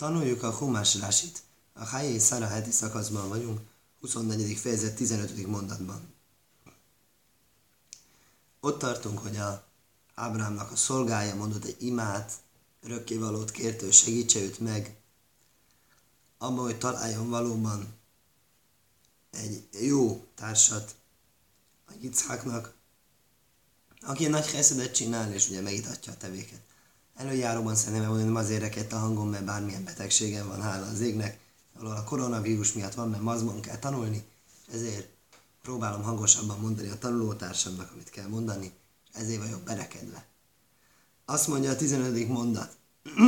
Tanuljuk a Humás Rásit. A Hájé Szara heti szakaszban vagyunk, 24. fejezet 15. mondatban. Ott tartunk, hogy a Ábrámnak a szolgája mondott egy imát, örökkévalót kérte, hogy segítse őt meg, abban, hogy találjon valóban egy jó társat a Yitzháknak, aki nagy heszedet csinál, és ugye megitatja a tevéket. Előjáróban szerintem nem azért rekedt a hangom, mert bármilyen betegségem van, hála az égnek, valahol a koronavírus miatt van, mert mazban kell tanulni, és ezért próbálom hangosabban mondani a tanulótársamnak, amit kell mondani, és ezért vagyok berekedve. Azt mondja a 15. mondat.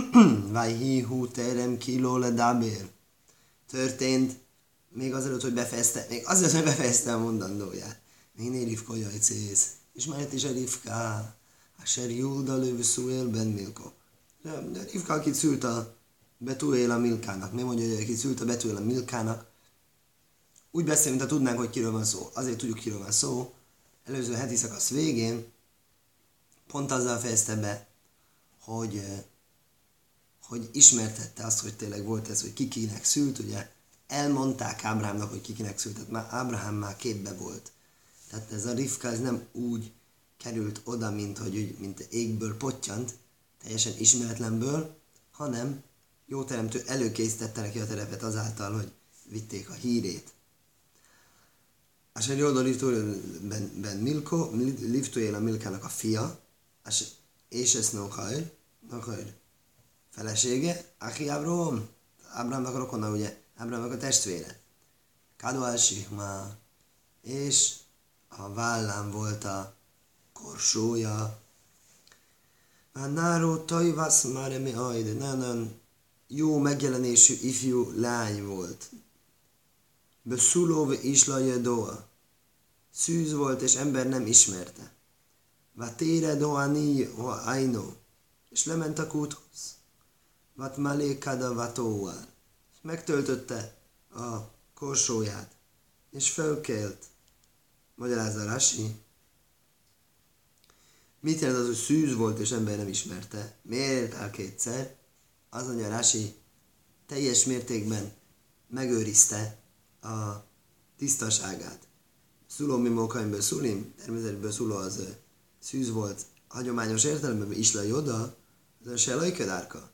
Vajhi hú terem kiló le dábér. Történt, még azelőtt, hogy befejezte, még azelőtt, hogy befejezte a mondandóját. Minél Rivka jajcész. Ismert is a Rivka. Asher Júda lövő szúél ben Milko. Rivka, akit szült a Betuél a Milkának. Mi mondja, hogy akit szült a Betuél a Milkának. Úgy beszél, mint ha tudnánk, hogy kiről van szó. Azért tudjuk, kiről van szó. Előző heti szakasz végén pont azzal fejezte be, hogy, hogy ismertette azt, hogy tényleg volt ez, hogy kikinek szült, ugye elmondták Ábrámnak, hogy kikinek szült, tehát már Ábrahám már képbe volt. Tehát ez a Rivka ez nem úgy került oda, mint hogy úgy, mint égből pottyant, teljesen ismeretlenből, hanem jó teremtő előkészítette neki a terepet azáltal, hogy vitték a hírét. Asher Jóda ben, ben Milko, Livtuél a Milkának a fia, és ez Nohajr, Nohajr felesége, Aki Ábraham, Ábrahámnak a rokona, ugye, Ábrahámnak a testvére. Kadu Sihma, és a vállán volt a korsója. Náró tajvasz már mi ajde, nagyon jó megjelenésű ifjú lány volt. Beszulóve isla doa. Szűz volt, és ember nem ismerte. Vatére doani o aino. És lement a kúthoz. Vat malékada vatóval. Megtöltötte a korsóját. És fölkelt. Magyarázza Rasi. Mit jelent az, hogy szűz volt, és ember nem ismerte? Miért áll kétszer? Az mondja Rasi, teljes mértékben megőrizte a tisztaságát. Szuló mókaimból szulim, természetből szuló az szűz volt, hagyományos értelemben isla joda, az a selajkedárka.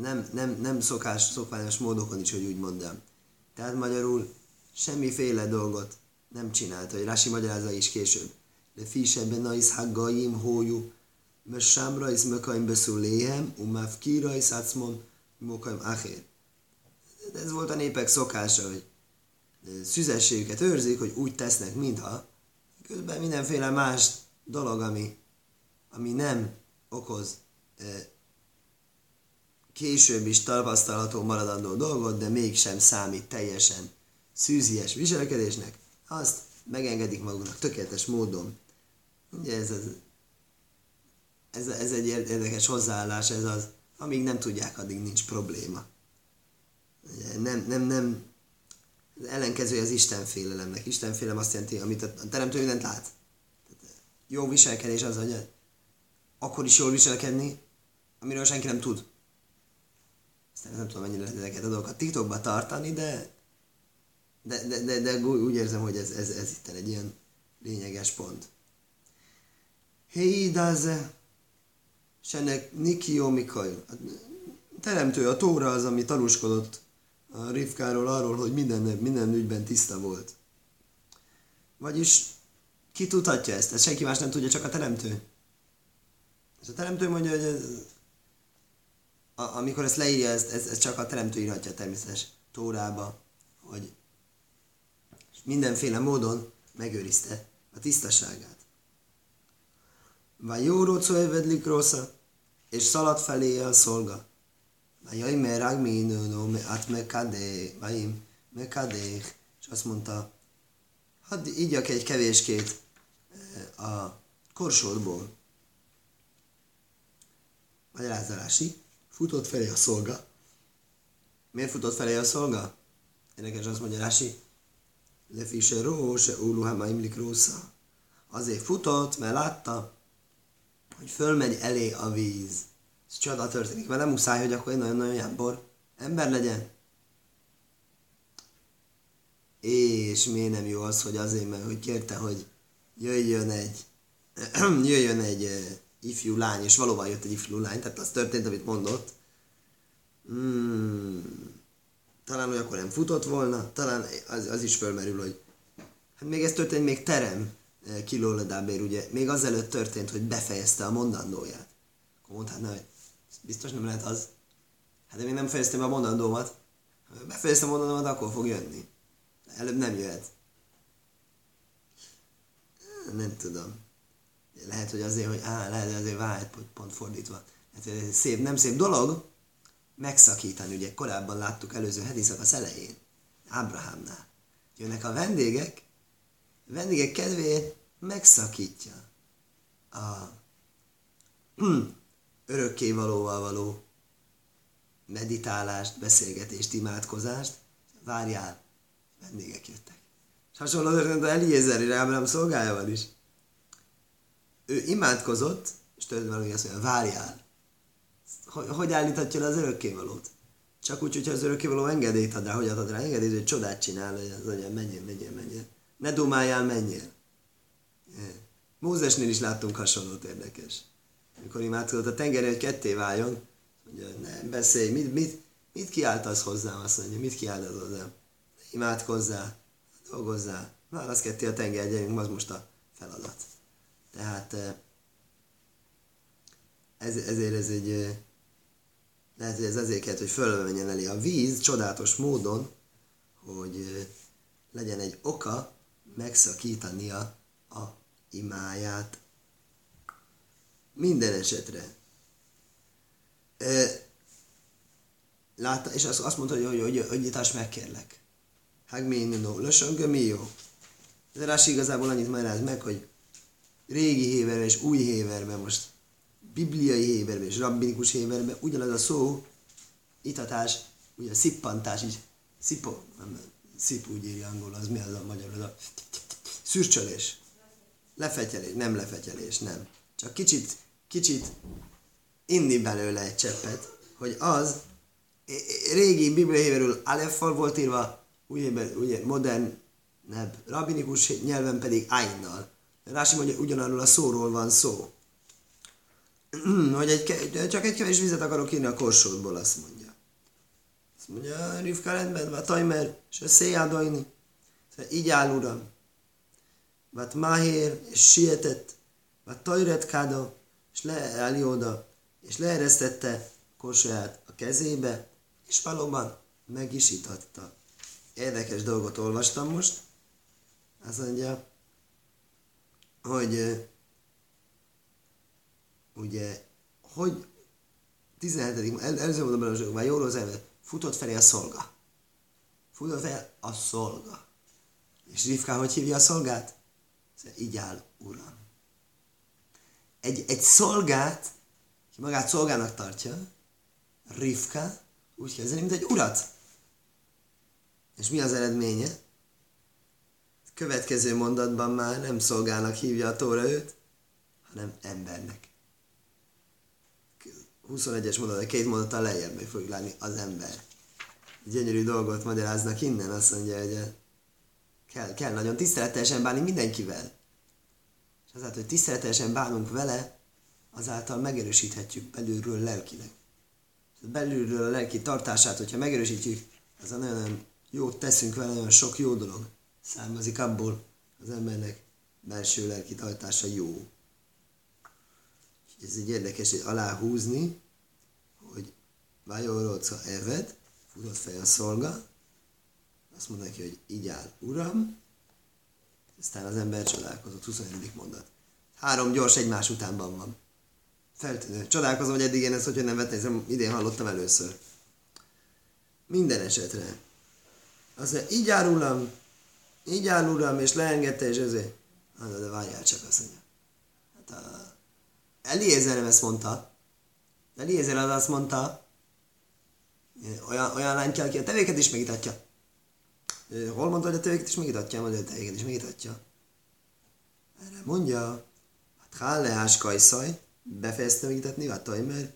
Nem, nem, nem szokás, szokványos módokon is, hogy úgy mondjam. Tehát magyarul semmiféle dolgot nem csinált, hogy Rasi magyarázza is később. De fisebben nais haggaim hójú, mert sámra is mökaim beszúléhem, umáv kira is átszmon, mokaim. Ez volt a népek szokása, hogy szüzességüket őrzik, hogy úgy tesznek, mintha közben mindenféle más dolog, ami, ami nem okoz később is tapasztalható maradandó dolgot, de mégsem számít teljesen szűzies viselkedésnek, azt megengedik maguknak tökéletes módon. Ugye ez, az, ez, ez egy érdekes hozzáállás, ez az, amíg nem tudják, addig nincs probléma. Ugye nem, nem, nem, az ellenkezője az Istenfélelemnek. Istenfélelem azt jelenti, amit a teremtő mindent lát. Tehát jó viselkedés az, hogy akkor is jól viselkedni, amiről senki nem tud. Aztán nem tudom, mennyire lehet ezeket a dolgokat TikTokba tartani, de de, de, de, de úgy érzem, hogy ez, ez, ez itt egy ilyen lényeges pont. Héidáze, senek Nikió Mikael. Teremtő a Tóra az, ami tanúskodott a Rivkáról arról, hogy minden, minden ügyben tiszta volt. Vagyis ki tudhatja ezt? Ezt senki más nem tudja, csak a teremtő. És a teremtő mondja, hogy ez, a, amikor ezt leírja, ezt, ez, ez csak a teremtő írhatja természetesen Tórába, hogy mindenféle módon megőrizte a tisztaságát. Jó rócó rossza, és szaladt felé a szolga. Vagy jaj, mert rágmínő, me át mekadé, vagy mekadé, és azt mondta, hadd ígyak egy kevéskét eh, a korsódból. Magyarázzalási, futott felé a szolga. Miért futott felé a szolga? Érdekes azt mondja Rási, Lefi se ró, se úlu hamaim likrósza. Azért futott, mert látta, hogy fölmegy elé a víz. Ez csodál történik, nem muszáj, hogy akkor egy nagyon-nagyon jámbor ember legyen. És miért nem jó az, hogy azért, mert hogy kérte, hogy jöjjön egy, jöjjön egy uh, ifjú lány, és valóban jött egy ifjú lány, tehát az történt, amit mondott. Hmm, talán olyankor nem futott volna, talán az, az is fölmerül, hogy hát még ez történt még terem kilóledábér, ugye, még azelőtt történt, hogy befejezte a mondandóját. Akkor mondhatná, hogy biztos nem lehet az. Hát de még nem fejeztem a mondandómat. Ha befejeztem a mondandómat, akkor fog jönni. Előbb nem jöhet. Nem tudom. Lehet, hogy azért, hogy á, lehet, hogy azért vált, pont fordítva. Hát ez szép, nem szép dolog megszakítani. Ugye korábban láttuk előző heti szakasz elején, Ábrahámnál. Jönnek a vendégek, vendégek kedvéért megszakítja a örökkévalóval való meditálást, beszélgetést, imádkozást, várjál, vendégek jöttek. És hasonló történt Eliezer és Ábrám szolgájával is. Ő imádkozott, és tulajdonképpen azt mondja, várjál. Hogy, hogy állíthatja le az örökkévalót? Csak úgy, hogyha az örökkévaló engedélyt ad rá, hogy adod rá engedélyt, hogy csodát csinál, hogy az mondja, menjél, menjél, menjél. Ne dumáljál, menjél. Mózesnél is láttunk hasonlót érdekes. Amikor imádkozott a tengeren, hogy ketté váljon, mondja, nem beszélj, mit, mit, mit kiáltasz hozzám, azt mondja, mit kiáltasz hozzám? Imádkozzál, dolgozzál, válasz ketté a tenger, gyerünk, az most a feladat. Tehát ez, ezért ez egy, lehet, hogy ez azért kellett, hogy fölmenjen elé a víz csodálatos módon, hogy legyen egy oka megszakítania a imáját. Minden esetre. látta, és azt, azt mondta, hogy, hogy, hogy, hogy nyitás megkérlek. Mi no, lösön, mi jó. De Rási igazából annyit magyaráz meg, hogy régi héverben és új héverben, most bibliai héverben és rabbinikus héverben ugyanaz a szó, itatás, ugye szippantás is, szipo, nem, szip úgy írja angol, az mi az a magyar, az a szürcsölés. Lefetyelés, nem lefetyelés, nem. Csak kicsit, kicsit inni belőle egy cseppet, hogy az régi bibliai aleffal volt írva, ugye, ugye modern nebb, rabinikus nyelven pedig ájnnal. Rási mondja, ugyanarról a szóról van szó. hogy egy, csak egy kevés vizet akarok írni a korsódból, azt mondja. Azt mondja, Rivka rendben, vagy Tajmer, és a széjádajni. Szóval így áll, uram. Vat Mahér, és sietett, Vat Tajret Káda, és leállj oda, és leeresztette korsóját a kezébe, és valóban meg is itatta. Érdekes dolgot olvastam most. Azt mondja, hogy ugye, hogy 17. El, előző a már jól az futott felé a szolga. Futott fel a szolga. És Rivka hogy hívja a szolgát? Így áll, uram. Egy, egy szolgát, ki magát szolgának tartja, Rivka úgy kezdeni, mint egy urat. És mi az eredménye? Következő mondatban már nem szolgának hívja a Tóra őt, hanem embernek. 21-es mondat, két mondattal lejjebb meg fogjuk látni az ember. Gyönyörű dolgot magyaráznak innen, azt mondja, hogy kell, kell nagyon tiszteletesen bánni mindenkivel. És azáltal, hogy tiszteletesen bánunk vele, azáltal megerősíthetjük belülről lelkileg. Belülről a lelki tartását, hogyha megerősítjük, az a nagyon jót teszünk vele, nagyon sok jó dolog származik abból, az embernek belső lelki tartása jó. Ez egy érdekes, hogy aláhúzni, hogy Vajoróca Eved, futott fel a szolga, azt mondja neki, hogy így áll, uram, aztán az ember csodálkozott, 21. mondat. Három gyors egymás utánban van. Feltűnő. Csodálkozom, hogy eddig én ezt hogy nem vettem, idén hallottam először. Minden esetre. Az, így áll, uram, így áll, uram, és leengedte, és ezért. Hát, de várjál csak, azt mondja. Hát a... Eliezer nem ezt mondta. Eliezer az azt mondta, olyan, olyan lány kell, aki a tevéket is megítatja. Hol mondta, hogy a tevéket is megítatja? Mondja, hogy a tevéket is megítatja. Erre mondja, hát háleás kajszaj, befejezte megítatni, a tajmer,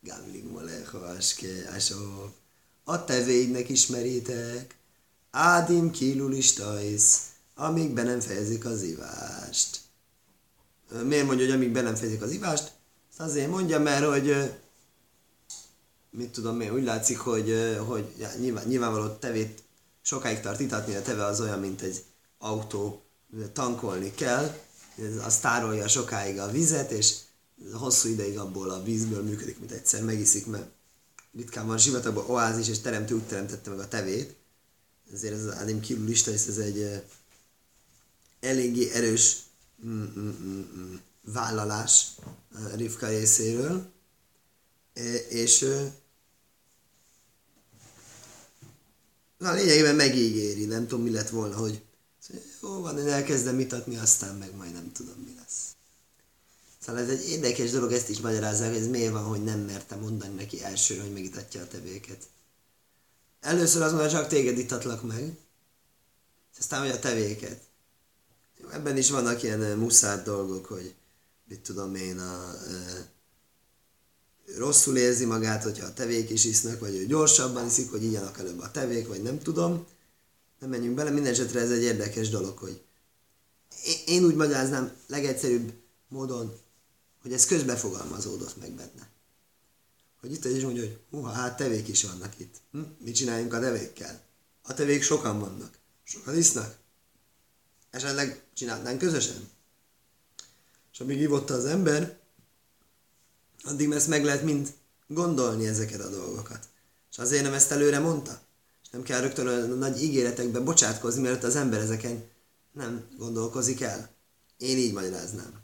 gamling molecho, aske, a tevéidnek ismerítek. Ádim kilul istajsz, amíg be nem fejezik az ivást. Miért mondja, hogy amíg be nem fejezik az ivást? Ezt azért mondja, mert hogy mit tudom én, úgy látszik, hogy, hogy ja, nyilván, nyilvánvaló tevét sokáig tart itatni, a teve az olyan, mint egy autó, tankolni kell, az tárolja sokáig a vizet, és hosszú ideig abból a vízből működik, mint egyszer megiszik, mert ritkán van sivatagban oázis, és teremtő úgy teremtette meg a tevét. Ezért ez az Adim Kilul lista, ez egy eléggé erős vállalás Rivka részéről, és na, lényegében megígéri, nem tudom mi lett volna, hogy jó van, én elkezdem itatni, aztán meg majd nem tudom mi lesz. Szóval ez egy érdekes dolog, ezt is magyarázzák, ez miért van, hogy nem merte mondani neki elsőre, hogy megitatja a tevéket. Először azt mondja, csak téged itatlak meg, aztán hogy a tevéket. Ebben is vannak ilyen muszád dolgok, hogy mit tudom én, a, a, rosszul érzi magát, hogyha a tevék is isznak, vagy ő gyorsabban iszik, hogy igyanak előbb a tevék, vagy nem tudom. Nem menjünk bele, minden esetre ez egy érdekes dolog, hogy én, úgy magyaráznám legegyszerűbb módon, hogy ez közbefogalmazódott meg benne. Hogy itt is mondja, hogy húha, hát tevék is vannak itt. Hm? Mit csináljunk a tevékkel? A tevék sokan vannak. Sokan isznak. Esetleg csinálnánk közösen. És amíg ivotta az ember, addig ezt meg lehet mind gondolni ezeket a dolgokat. És azért nem ezt előre mondta. És nem kell rögtön a nagy ígéretekbe bocsátkozni, mert az ember ezeken nem gondolkozik el. Én így magyaráznám.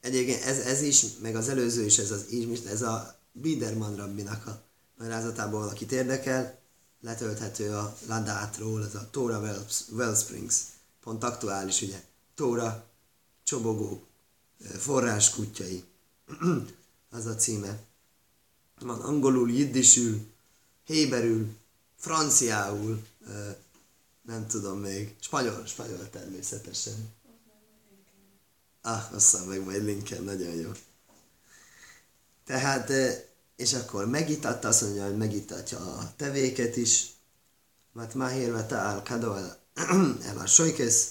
Egyébként ez, ez is, meg az előző is, ez az ez a Biederman rabbinak a magyarázatából valakit érdekel, letölthető a Ladátról, ez a Tóra Wellsprings, pont aktuális, ugye, Tóra, csobogó, forrás kutyai, az a címe. Van angolul, jiddisül, héberül, franciául, nem tudom még, spanyol, spanyol természetesen. Ah, aztán meg majd linken, nagyon jó. Tehát, és akkor megitatta, azt mondja, hogy megitatja a tevéket is. Mert Mahir Vatál Kadol el a Sojkesz.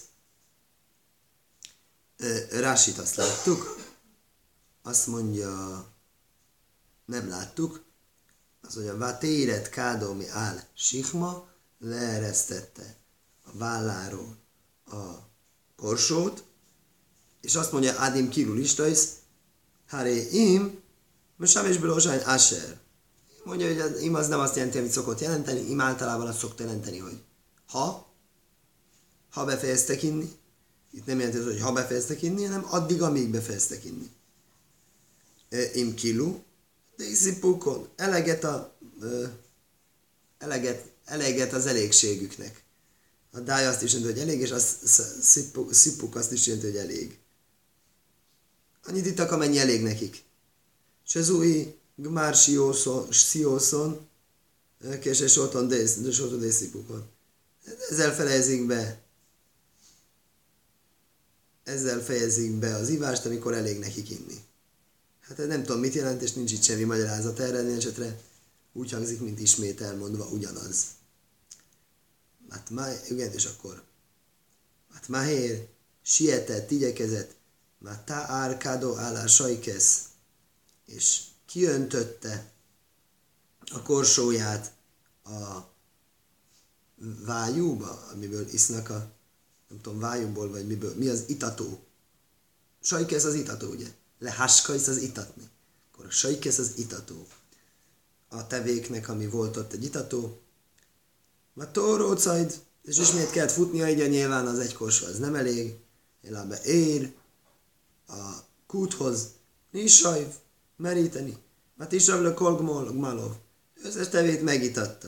Rásit azt láttuk. Azt mondja, nem láttuk. Azt mondja, Vatéret Kádomi áll Sikma, leeresztette a válláról a korsót, és azt mondja Ádim Kirul Istais, Haré im, Mesám és Belózsány Asher. Mondja, hogy az im az nem azt jelenti, amit szokott jelenteni, im általában azt szokta jelenteni, hogy ha, ha befejeztek inni, itt nem jelenti, hogy ha befejeztek inni, hanem addig, amíg befejeztek inni. E, im kilu, de iszipukon, eleget a, eleget, eleget az elégségüknek. A dáj azt is jelenti, hogy elég, és a szipuk azt is jelenti, hogy elég. Annyit ittak, amennyi elég nekik. Se zúi gmár siószon, kése soton dészipukon. Ezzel fejezik be ezzel fejezik be az ivást, amikor elég nekik inni. Hát nem tudom, mit jelent, és nincs itt semmi magyarázat erre, esetre úgy hangzik, mint ismét elmondva ugyanaz. Hát már, igen, és akkor. Hát Mahér sietett, igyekezett, már tá árkádó állá sajkesz, és kiöntötte a korsóját a vájúba, amiből isznak a, nem tudom, vájúból, vagy miből, mi az itató. Sajkesz az itató, ugye? Lehaskajsz az itatni. Akkor a sajkesz az itató. A tevéknek, ami volt ott egy itató. A tórócaid, és ismét kellett futnia, így nyilván az egy korsó, az nem elég. Elábe ér, a kúthoz, nisajv, meríteni. Mert isajv le kolgmalov. Összes tevét megitatta.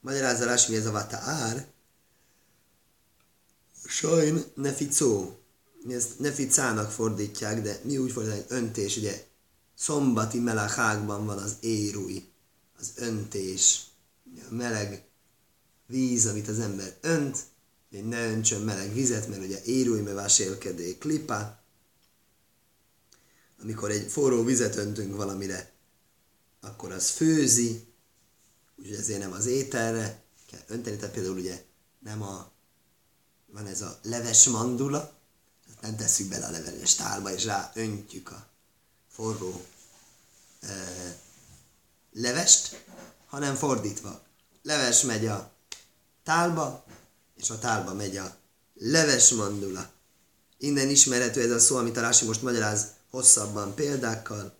Magyarázza mi ez a vata ár. Sajn neficó. Mi ezt neficának fordítják, de mi úgy fordítják, öntés, ugye szombati melachákban van az érúj, az öntés, a meleg víz, amit az ember önt, hogy ne öntsön meleg vizet, mert ugye érúj me vásélkedé klipa, amikor egy forró vizet öntünk valamire, akkor az főzi, úgyhogy ezért nem az ételre kell önteni, tehát például ugye nem a, van ez a leves mandula, nem tesszük bele a leveles tálba, és rá öntjük a forró e, levest, hanem fordítva. Leves megy a tálba, és a tálba megy a leves mandula. Innen ismerhető ez a szó, amit a Rási most magyaráz hosszabban példákkal.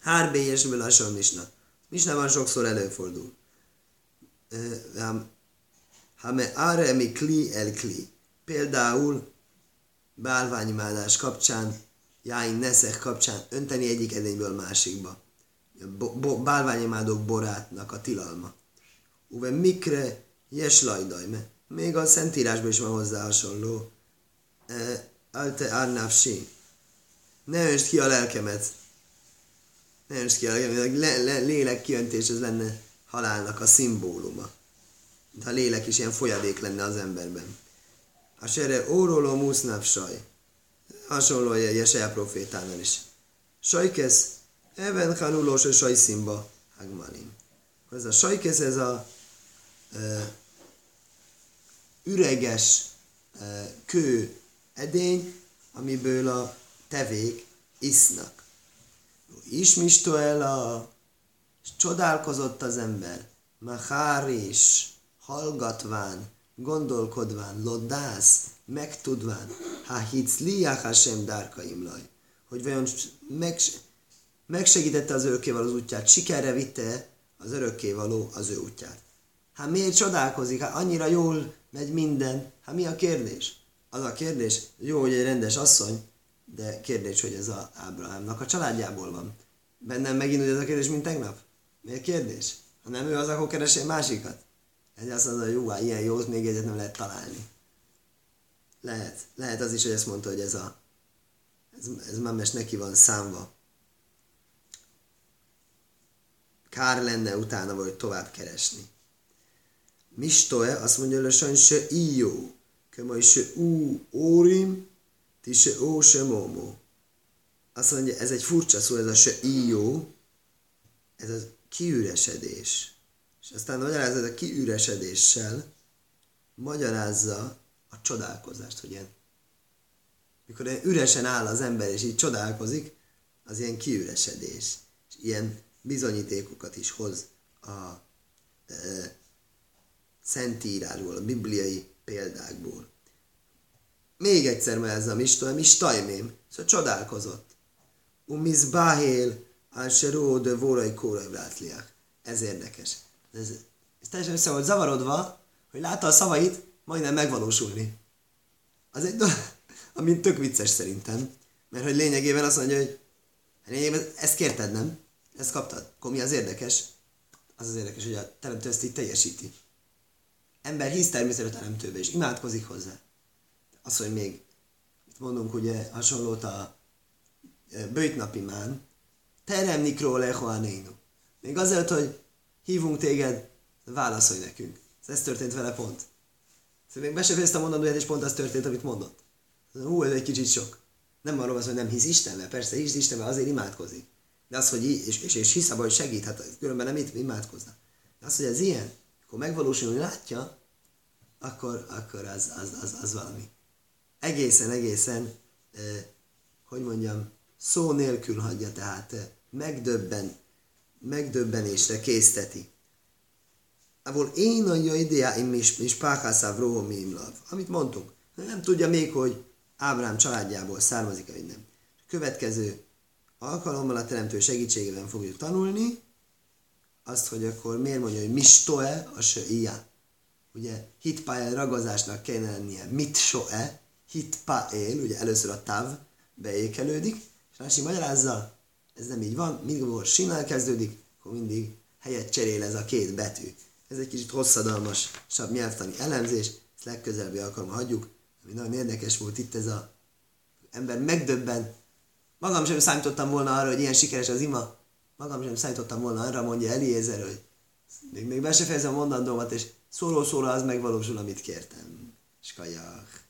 Hárbélyesből a misna. Misna van sokszor előfordul. Ha me are mi kli el kli. Például bálványimádás kapcsán, jáin neszek kapcsán önteni egyik edényből másikba. Bo- bo- bálványimádók borátnak a tilalma. Uve mikre jes lajdaj, még a Szentírásban is van hozzá hasonló. Alte árnávsi. Ne önsd ki a lelkemet. Ne önsd ki a lelkemet. Le, le, lélek kiöntés, ez lenne halálnak a szimbóluma. Ha a lélek is ilyen folyadék lenne az emberben. A sere óróló musznapsaj. Hasonló a Jesaja profétánál is. Sajkesz, even hanulós a sajszimba, hagmanim. Ez a sajkesz, ez a e, üreges e, kő edény, amiből a tevék isznak. Ismisto el a és csodálkozott az ember, Mahár is, hallgatván, gondolkodván, lodász, megtudván, ha liach Hashem dárkaimlaj, hogy vajon meg, megsegítette az örökkévaló az útját, sikerre vitte az örökkévaló az ő útját. Hát miért csodálkozik? Hát annyira jól megy minden. Hát mi a kérdés? Az a kérdés, jó, hogy egy rendes asszony, de kérdés, hogy ez a Ábrahámnak a családjából van. Bennem megint ez a kérdés, mint tegnap. Miért kérdés? Ha nem ő az, akkor keresi egy másikat. Ez azt mondja, hogy jó, hát ilyen jót még egyet nem lehet találni. Lehet. Lehet az is, hogy ezt mondta, hogy ez a ez, ez memes neki van számva. Kár lenne utána, vagy tovább keresni. Mistoe azt mondja, hogy se ijó, kömaj se ú órim, ti se ó se momó. Azt mondja, ez egy furcsa szó, ez a se ijó, ez a kiüresedés. És aztán magyarázza a kiüresedéssel, magyarázza a csodálkozást, hogy ilyen, mikor ilyen üresen áll az ember, és így csodálkozik, az ilyen kiüresedés. És ilyen bizonyítékokat is hoz a e, Szentírásból, a bibliai példákból. Még egyszer ma ez a mistajmém, mistajmém, szóval csodálkozott. Umizbáhél, Álseró de Vórai Kórai Vrátliák. Ez érdekes. Ez, ez teljesen össze volt zavarodva, hogy látta a szavait majdnem megvalósulni. Az egy dolog, ami tök vicces szerintem. Mert hogy lényegében azt mondja, hogy lényegében ezt kérted, nem? Ezt kaptad. Akkor mi az érdekes? Az az érdekes, hogy a teremtő ezt így teljesíti. Ember hisz természetesen a teremtőbe, és imádkozik hozzá. Az, hogy még itt mondunk ugye hasonlót a bőjtnapimán, Terem nikról lehoanénu. Még azért, hogy hívunk téged, válaszolj nekünk. Ez történt vele pont. Szóval még be sem fejeztem mondani, és pont az történt, amit mondott. Hú, ez egy kicsit sok. Nem arról az, hogy nem hisz Istenbe, persze hisz Istenbe, azért imádkozik. De az, hogy és, és, és hisz abban, hogy segít, hát különben nem itt imádkozna. De az, hogy ez ilyen, akkor megvalósul, hogy látja, akkor, akkor az, az, az, az valami. Egészen, egészen, eh, hogy mondjam, szó nélkül hagyja, tehát eh, megdöbben, megdöbbenésre készteti. Ahol én a ideáim is, is pákászáv róhomimlav, amit mondtunk. Nem tudja még, hogy Ábrám családjából származik, vagy nem. Következő alkalommal a teremtő segítségében fogjuk tanulni, azt, hogy akkor miért mondja, hogy mistoe a se ia. Ugye hitpályán ragozásnak kellene lennie mit soe, hitpael, ugye először a tav beékelődik, és Rási magyarázza, ez nem így van, mindig, sinál kezdődik, akkor mindig helyet cserél ez a két betű. Ez egy kicsit hosszadalmasabb nyelvtani elemzés, ezt legközelebbi alkalommal hagyjuk, ami nagyon érdekes volt itt ez a ember megdöbben. Magam sem számítottam volna arra, hogy ilyen sikeres az ima. Magam sem számítottam volna arra, mondja Eliezer, hogy még, még be se fejezem a mondandómat, és szóló-szóló az megvalósul, amit kértem. Skajak.